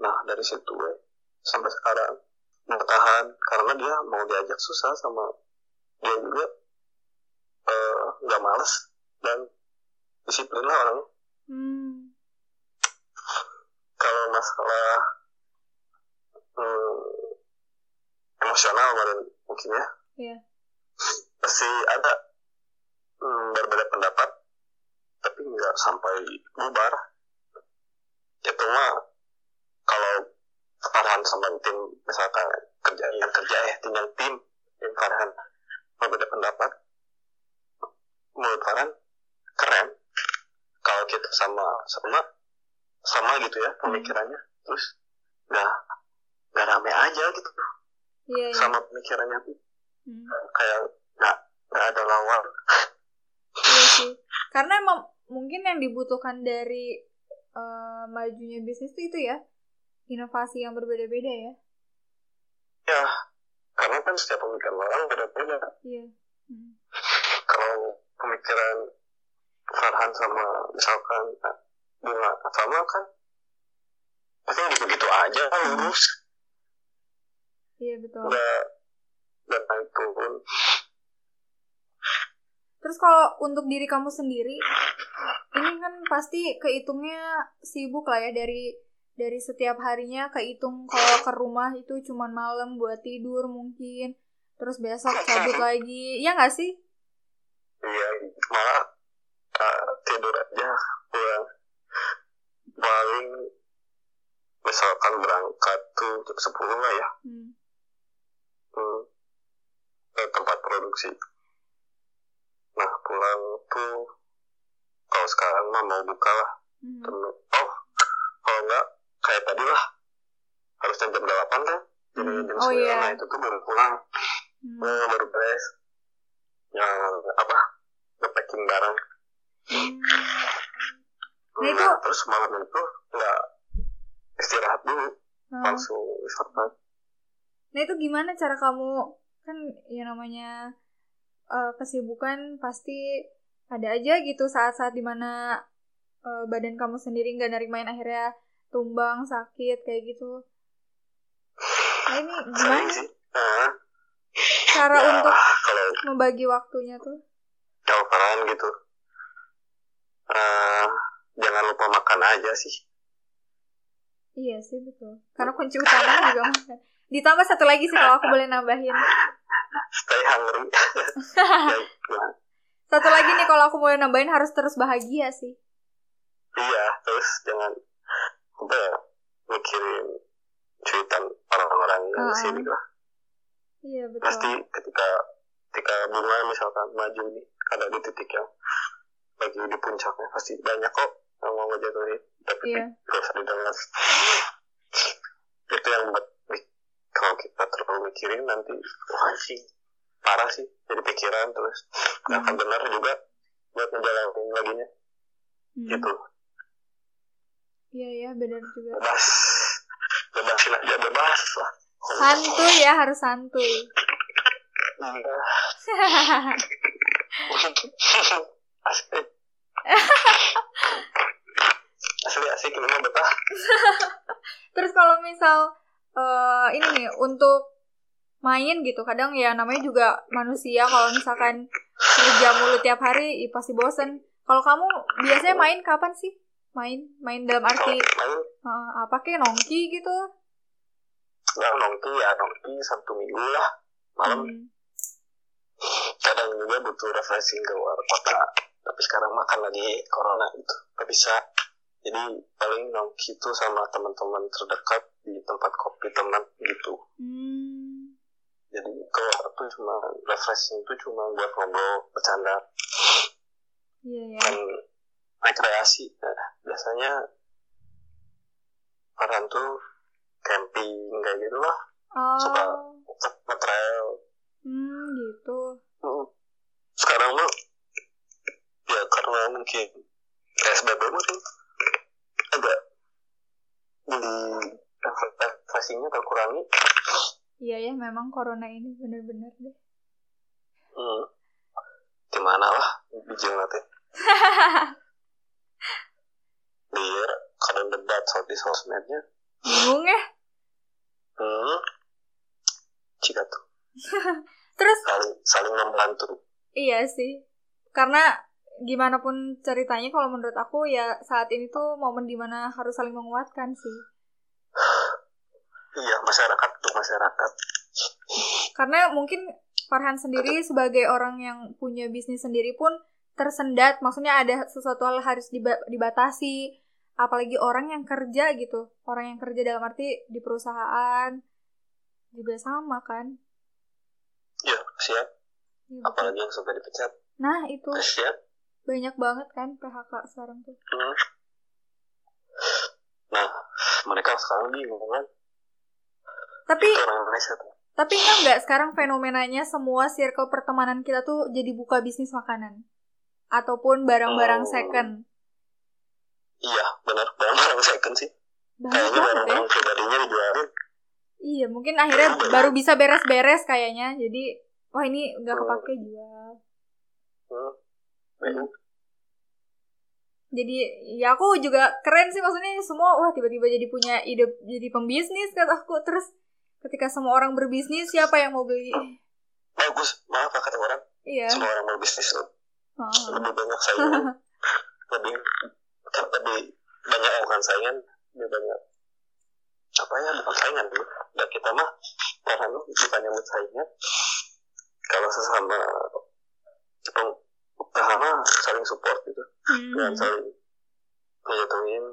nah dari situ gue sampai sekarang bertahan karena dia mau diajak susah sama dia juga eh, nggak uh, males dan disiplin lah orangnya hmm. kalau masalah hmm, emosional mungkin ya yeah. pasti ada hmm, berbeda pendapat tapi nggak sampai bubar itu mah kalau Farhan sama tim misalkan kerja yang kerja ya tim yang Farhan berbeda pendapat menurut Farhan keren kalau kita sama sama sama gitu ya pemikirannya terus nggak nggak rame aja gitu yeah, yeah. sama pemikirannya hmm. kayak nggak nggak ada lawan Iya sih. Karena emang mungkin yang dibutuhkan dari uh, majunya bisnis itu, itu ya inovasi yang berbeda-beda ya. Ya, karena kan setiap pemikiran orang beda-beda. Iya. Hmm. Kalau pemikiran Farhan sama misalkan Bunga sama kan pasti gitu-gitu aja kan lurus. Iya betul. Udah, udah naik turun. Terus kalau untuk diri kamu sendiri, ini kan pasti kehitungnya sibuk lah ya dari dari setiap harinya kehitung kalau ke rumah itu cuma malam buat tidur mungkin, terus besok cabut lagi, ya nggak sih? Iya, malah uh, tidur aja pulang. Paling misalkan berangkat tuh jam sepuluh lah ya, hmm. Hmm, ke tempat produksi. Nah pulang tuh kalau sekarang mah mau buka lah. Hmm. oh kalau enggak kayak tadi lah. Harusnya jam delapan kan? Jadi hmm. jam oh, yeah. nah itu tuh baru pulang. Hmm. hmm baru beres yang apa? Packing barang hmm. nah, itu... terus malam itu nggak istirahat dulu hmm. langsung istirahat. Nah itu gimana cara kamu kan ya namanya uh, kesibukan pasti ada aja gitu saat-saat di mana uh, badan kamu sendiri nggak narimain akhirnya tumbang sakit kayak gitu. Nah ini gimana? cara ya, untuk kalau membagi waktunya tuh? kalau gitu uh, jangan lupa makan aja sih. Iya sih betul. Karena kunci utama juga makan. Ditambah satu lagi sih kalau aku boleh nambahin. Stay hungry. *laughs* Satu lagi nih kalau aku mau nambahin harus terus bahagia sih. Iya terus jangan apa ya mikirin cuitan orang-orang yang uh -huh. sini lah. Iya betul. Pasti ketika ketika bunga misalkan maju nih ada di titik yang lagi di puncaknya pasti banyak kok yang mau ngejatuhin. Tapi yeah. gak usah didengar itu yang buat kalau kita terlalu mikirin nanti wah sih parah sih jadi pikiran terus. Nggak hmm. akan benar juga buat menjalani laginya. Hmm. gitu. Iya iya benar juga. Bebas. Bebasin aja bebas lah. Santuy ya harus santuy. Iya. *laughs* *laughs* asli asli asik ini betah *laughs* terus kalau misal uh, ini nih untuk main gitu kadang ya namanya juga manusia kalau misalkan kerja mulu tiap hari ya pasti bosen. Kalau kamu biasanya main kapan sih? Main main dalam arti uh, apa kayak nongki gitu? Ya nongki ya nongki satu minggu lah malam. Hmm. kadang juga butuh refreshing ke luar kota tapi sekarang makan lagi corona itu gak bisa. Jadi paling nongki itu sama teman-teman terdekat di tempat kopi teman gitu. Hmm. jadi kalau tuh cuma refreshing itu cuma buat ngobrol bercanda. Iya, yeah, kan rekreasi. Nah, biasanya orang tuh camping kayak gitu lah. Oh. suka nge-trail. Hmm gitu. Hmm. sekarang mah mungkin PSBB mungkin agak jadi investasinya terkurangi. Iya ya memang corona ini benar-benar deh. Hmm. gimana lah bijil nanti *laughs* biar kadang debat soal di sosmednya. Bingung ya. Hmm. Jika tuh. *laughs* Terus? Saling saling membantu. Iya sih. Karena gimana pun ceritanya kalau menurut aku ya saat ini tuh momen di mana harus saling menguatkan sih. Iya masyarakat untuk masyarakat. Karena mungkin Farhan sendiri sebagai orang yang punya bisnis sendiri pun tersendat maksudnya ada sesuatu hal harus dibatasi apalagi orang yang kerja gitu. Orang yang kerja dalam arti di perusahaan juga sama kan? Ya siap. Ya, apalagi yang suka dipecat. Nah itu. Siap banyak banget kan PHK sekarang tuh. Hmm. nah mereka sekarang bingung kan. Tapi tapi enggak nggak sekarang fenomenanya semua circle pertemanan kita tuh jadi buka bisnis makanan. Ataupun barang-barang oh. second. Iya benar. Barang-barang second sih. Kayaknya barang-barang ya? pribadinya dijualin. Iya mungkin akhirnya ya, baru bisa beres-beres kayaknya. Jadi wah ini nggak kepake jual. Hmm. Hmm. jadi ya aku juga keren sih maksudnya semua wah tiba-tiba jadi punya ide jadi pembisnis kata aku. Terus ketika semua orang berbisnis siapa yang mau beli? Bagus maaf kata orang. Iya. semua orang berbisnis loh oh. lebih banyak saingan. *laughs* Lebih lebih banyak bukan saingan lebih banyak apa ya bukan saingan dan kita mah karena bukannya saingan kalau sesama mah saling support gitu. Hmm. dan saling menyatuin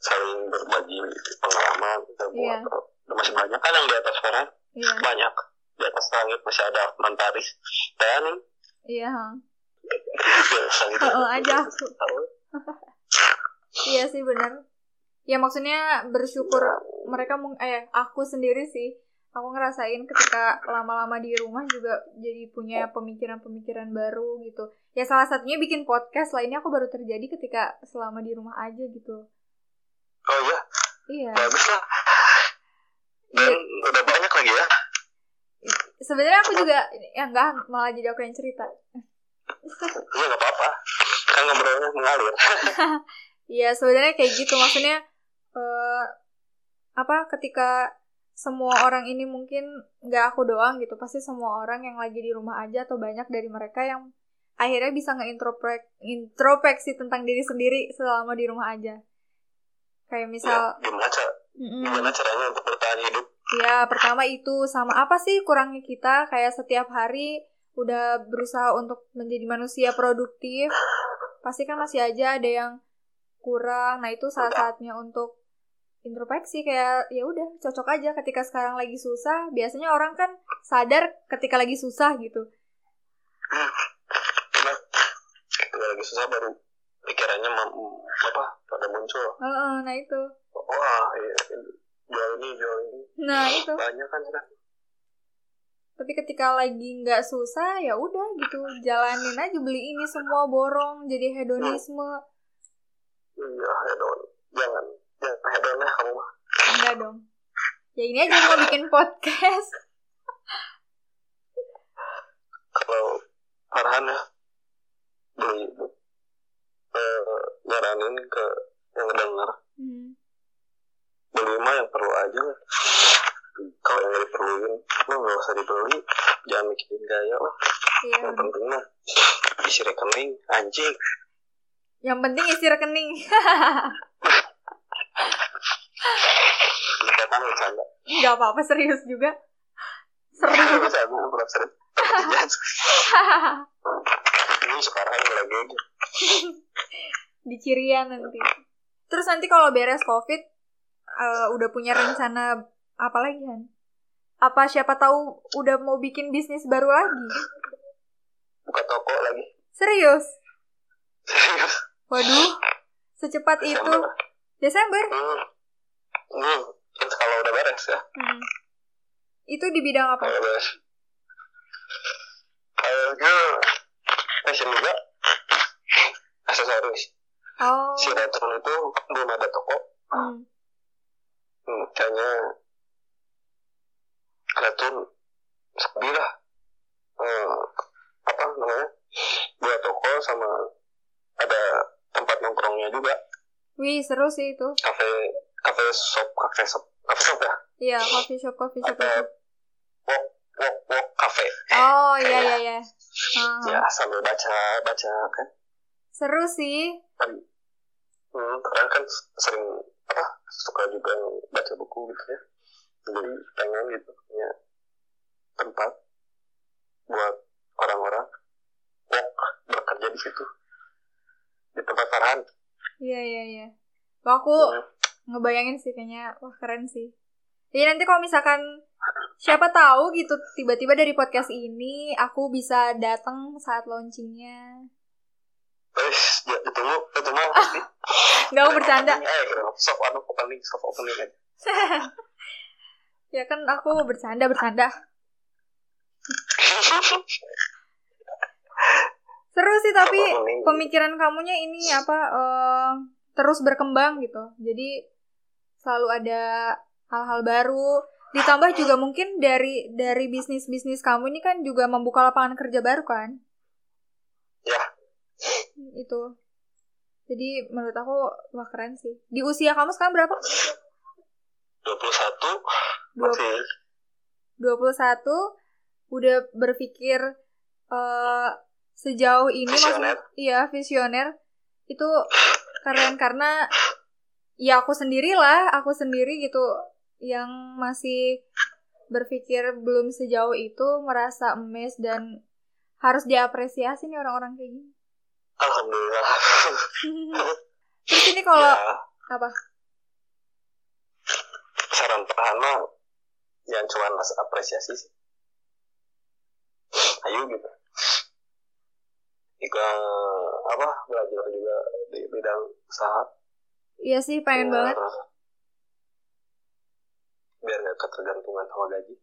saling berbagi pengalaman gitu yeah. buat masih banyak kan yang di atas sekarang yeah. banyak. Di atas langit masih ada mantaris dan nih. Iya yeah. oh, aja aku iya sih benar. Ya maksudnya bersyukur mereka mung eh aku sendiri sih aku ngerasain ketika lama-lama di rumah juga jadi punya pemikiran-pemikiran baru gitu. Ya salah satunya bikin podcast. Lainnya aku baru terjadi ketika selama di rumah aja gitu. Oh iya? Iya. Bagus lah. Dan iya. udah banyak lagi ya? Sebenarnya aku juga ya enggak malah jadi aku yang cerita. Iya nggak apa-apa. Kan ngobrolnya mengalir. *laughs* Iya sebenarnya kayak gitu. Maksudnya uh, apa ketika semua orang ini mungkin nggak aku doang gitu. Pasti semua orang yang lagi di rumah aja atau banyak dari mereka yang akhirnya bisa ngeintrospek introspeksi tentang diri sendiri selama di rumah aja. Kayak misal ya, gimana, cara, mm gimana caranya untuk bertahan hidup? Ya pertama itu sama apa sih kurangnya kita? Kayak setiap hari udah berusaha untuk menjadi manusia produktif. Pasti kan masih aja ada yang kurang. Nah itu saat saatnya untuk introspeksi kayak ya udah cocok aja ketika sekarang lagi susah. Biasanya orang kan sadar ketika lagi susah gitu. Nah, ketika lagi susah baru pikirannya apa pada muncul. Uh, nah itu. Wah iya jual ini jual ini. Nah itu. Banyak kan kan tapi ketika lagi nggak susah ya udah gitu. Jalanin aja beli ini semua borong jadi hedonisme. Iya hedon jangan jangan ya kamu mah enggak dong. Ya ini aja mau bikin podcast. *laughs* Kalau arahan ya beli uh, nyaranin ke yang ngedenger. Hmm. beli mah yang perlu aja kalau yang diperluin lo nggak usah dibeli. Jangan mikirin gaya lah. Iya, yang penting mah isi rekening anjing. Yang penting isi rekening. *laughs* Bercanda. Gak apa-apa serius juga. Serius. serius. Ini sekarang lagi. *laughs* Di Cirian nanti. Terus nanti kalau beres COVID, uh, udah punya rencana apa lagi kan? Apa siapa tahu udah mau bikin bisnis baru lagi? Buka toko lagi. Serius? Waduh, secepat itu. Desember? Hmm. Hmm. Kalau udah beres ya. Hmm. Itu di bidang apa? Kalau beres. Kayaknya fashion juga. Aksesoris. Oh. Si Retron itu belum ada toko. Hmm. hmm kayaknya Retron sepi lah. Hmm, apa namanya? Dua toko sama ada tempat nongkrongnya juga. Wih, seru sih itu. Cafe, cafe shop, cafe shop, cafe shop ya? Iya, coffee shop, coffee shop. Ada walk, walk, walk cafe. Oh, iya, iya, iya. *laughs* Ya, sambil baca, baca kan. Seru sih. Kan, hmm, kadang kan sering apa suka juga baca buku gitu ya. Jadi pengen gitu punya tempat buat orang-orang walk bekerja di situ di tempat Farhan iya iya iya aku hmm. Ngebayangin sih kayaknya wah keren sih jadi nanti kalau misalkan siapa tahu gitu tiba-tiba dari podcast ini aku bisa datang saat launchingnya Wes, ya, mau *laughs* bercanda. *laughs* Eh, soft opening, soft opening aja. *laughs* ya kan aku bercanda, bercanda. Seru sih tapi pemikiran kamunya ini apa uh, terus berkembang gitu. Jadi selalu ada hal-hal baru. Ditambah juga mungkin dari dari bisnis-bisnis kamu ini kan juga membuka lapangan kerja baru kan? Ya. Itu. Jadi menurut aku wah keren sih. Di usia kamu sekarang berapa? 21 masih 21 udah berpikir uh, sejauh ini visioner. iya visioner itu keren karena ya aku sendirilah aku sendiri gitu yang masih berpikir belum sejauh itu merasa emes dan harus diapresiasi nih orang-orang kayak gini. Alhamdulillah. *laughs* Terus ini kalau ya, apa? Saran pertama yang cuma apresiasi sih. Ayo gitu juga apa belajar juga di bidang usaha iya sih pengen biar, banget biar gak ketergantungan sama gaji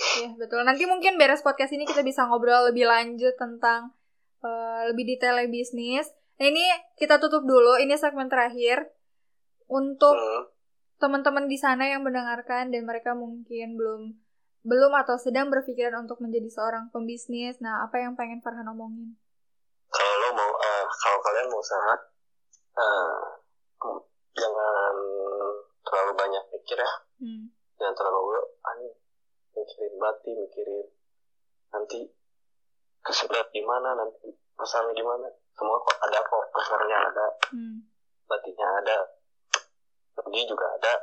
Iya betul. Nanti mungkin beres podcast ini kita bisa ngobrol lebih lanjut tentang uh, lebih detailnya bisnis. Nah ini kita tutup dulu. Ini segmen terakhir untuk hmm. teman-teman di sana yang mendengarkan dan mereka mungkin belum belum atau sedang berpikiran untuk menjadi seorang pembisnis. Nah apa yang pengen Farhan omongin? kalau lo mau uh, kalau kalian mau usaha uh, jangan terlalu banyak mikir ya hmm. jangan terlalu aneh mikirin bati mikirin nanti kesedot gimana nanti pasarnya gimana semua kok ada kok pasarnya ada hmm. batinya ada rugi juga ada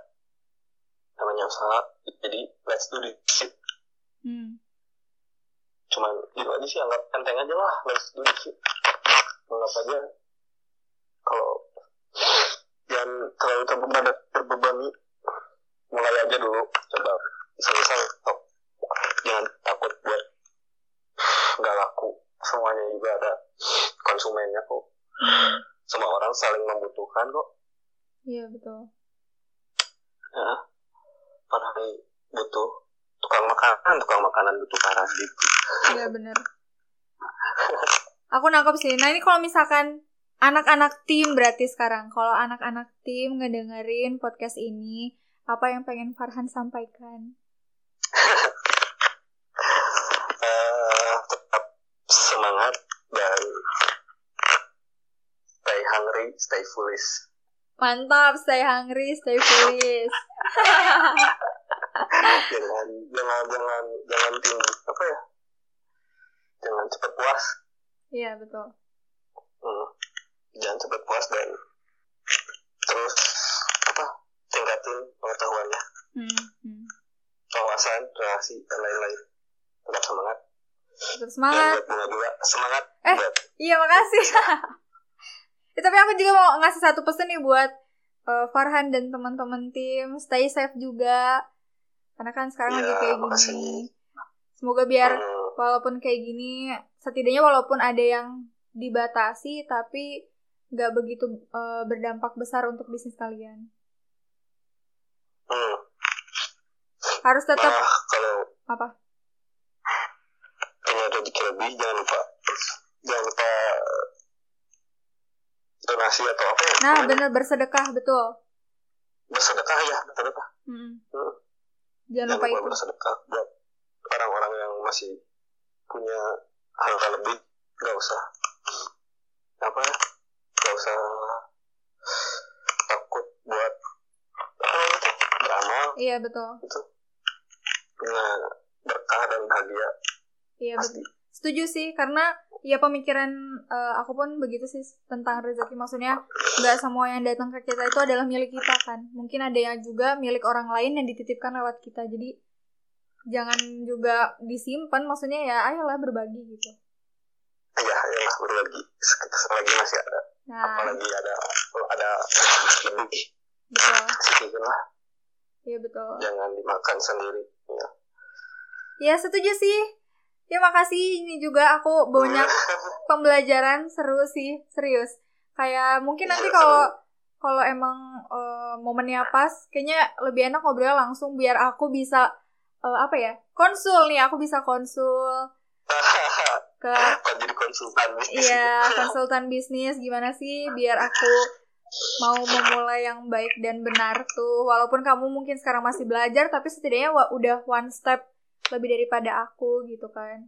namanya usaha jadi let's do this hmm. cuman gitu aja sih anggap enteng aja lah let's do this anggap aja kalau jangan terlalu terbebani, terbebani mulai aja dulu coba misal-misal oh, jangan takut buat nggak laku. Semuanya juga ada konsumennya kok. Semua orang saling membutuhkan kok. Iya betul. Ya. Pada butuh tukang makanan tukang makanan butuh parah gitu iya benar *laughs* Aku nangkep sih. Nah ini kalau misalkan anak-anak tim berarti sekarang. Kalau anak-anak tim ngedengerin podcast ini, apa yang pengen Farhan sampaikan? uh, *laughs* tetap semangat dan stay hungry, stay foolish. Mantap, stay hungry, stay foolish. *laughs* jangan jangan jangan jangan tinggi apa ya? Jangan cepat puas Iya betul. Hmm. Jangan cepat puas dan terus apa tingkatin pengetahuannya. Hmm. hmm. Wawasan, relasi dan lain-lain. Tetap semangat. Tetap semangat. Dan buat juga semangat. Eh, buat. iya makasih. ya, *laughs* tapi aku juga mau ngasih satu pesan nih buat uh, Farhan dan teman-teman tim. Stay safe juga. Karena kan sekarang ya, lagi kayak makasih. gini. Semoga biar hmm. walaupun kayak gini setidaknya walaupun ada yang dibatasi tapi nggak begitu uh, berdampak besar untuk bisnis kalian hmm. harus tetap nah, kalau apa punya rezeki lebih jangan lupa jangan lupa donasi atau apa ya nah benar bersedekah betul bersedekah ya bersedekah hmm. Hmm. jangan, lupa, lupa itu bersedekah buat orang-orang yang masih punya hal-hal lebih. Nggak usah. Apa ya? Nggak usah takut buat apa beramal iya betul. Itu. Nah berkah dan bahagia. Iya betul. Setuju sih karena ya pemikiran uh, aku pun begitu sih tentang rezeki. Maksudnya nggak semua yang datang ke kita itu adalah milik kita kan. Mungkin ada yang juga milik orang lain yang dititipkan lewat kita. Jadi jangan juga disimpan maksudnya ya ayolah berbagi gitu. Iya ayolah berbagi. Selagi masih ada. Nah. apalagi ada ada lebih betul. sisihin lah. Iya betul. Jangan dimakan sendiri ya. Ya setuju sih. Ya makasih. Ini juga aku banyak *laughs* pembelajaran. Seru sih, serius. Kayak mungkin nanti kalau kalau emang uh, momennya pas, kayaknya lebih enak ngobrol langsung biar aku bisa uh, apa ya? Konsul nih, aku bisa konsul *laughs* ke jadi konsultan bisnis. Iya, *laughs* konsultan bisnis gimana sih biar aku mau memulai yang baik dan benar tuh. Walaupun kamu mungkin sekarang masih belajar tapi setidaknya udah one step lebih daripada aku gitu kan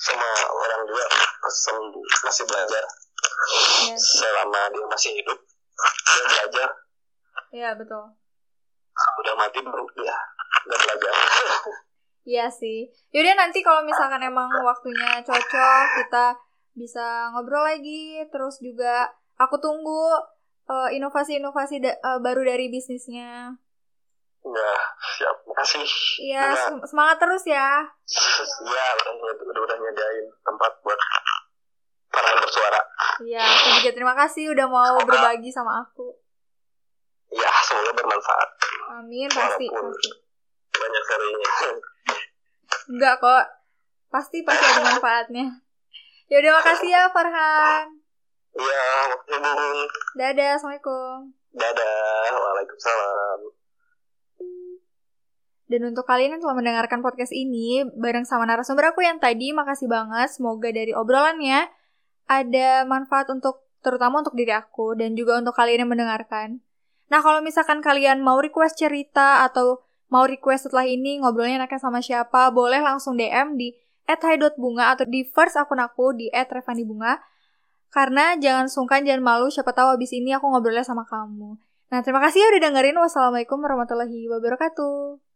sama orang juga masih belajar ya. selama dia masih hidup dia belajar iya betul udah mati baru dia nggak belajar iya sih yaudah nanti kalau misalkan emang waktunya cocok kita bisa ngobrol lagi terus juga aku tunggu uh, inovasi-inovasi da uh, baru dari bisnisnya Ya, siap. Makasih. Iya, semangat terus ya. Iya, udah, udah, nyediain tempat buat para yang bersuara. Iya, aku juga terima kasih udah mau berbagi sama aku. Iya, *laughs* semoga bermanfaat. Amin, pasti. pasti. Banyak serinya. Enggak kok. Pasti pasti ada manfaatnya. Ya udah makasih ya Farhan. Iya, makasih Dadah, Assalamualaikum. Dadah, Waalaikumsalam. Dan untuk kalian yang telah mendengarkan podcast ini bareng sama narasumber aku yang tadi, makasih banget. Semoga dari obrolannya ada manfaat untuk terutama untuk diri aku dan juga untuk kalian yang mendengarkan. Nah, kalau misalkan kalian mau request cerita atau mau request setelah ini ngobrolnya enaknya sama siapa, boleh langsung DM di @hai.bunga atau di first akun aku di @revandibunga. Karena jangan sungkan, jangan malu, siapa tahu abis ini aku ngobrolnya sama kamu. Nah, terima kasih ya udah dengerin. Wassalamualaikum warahmatullahi wabarakatuh.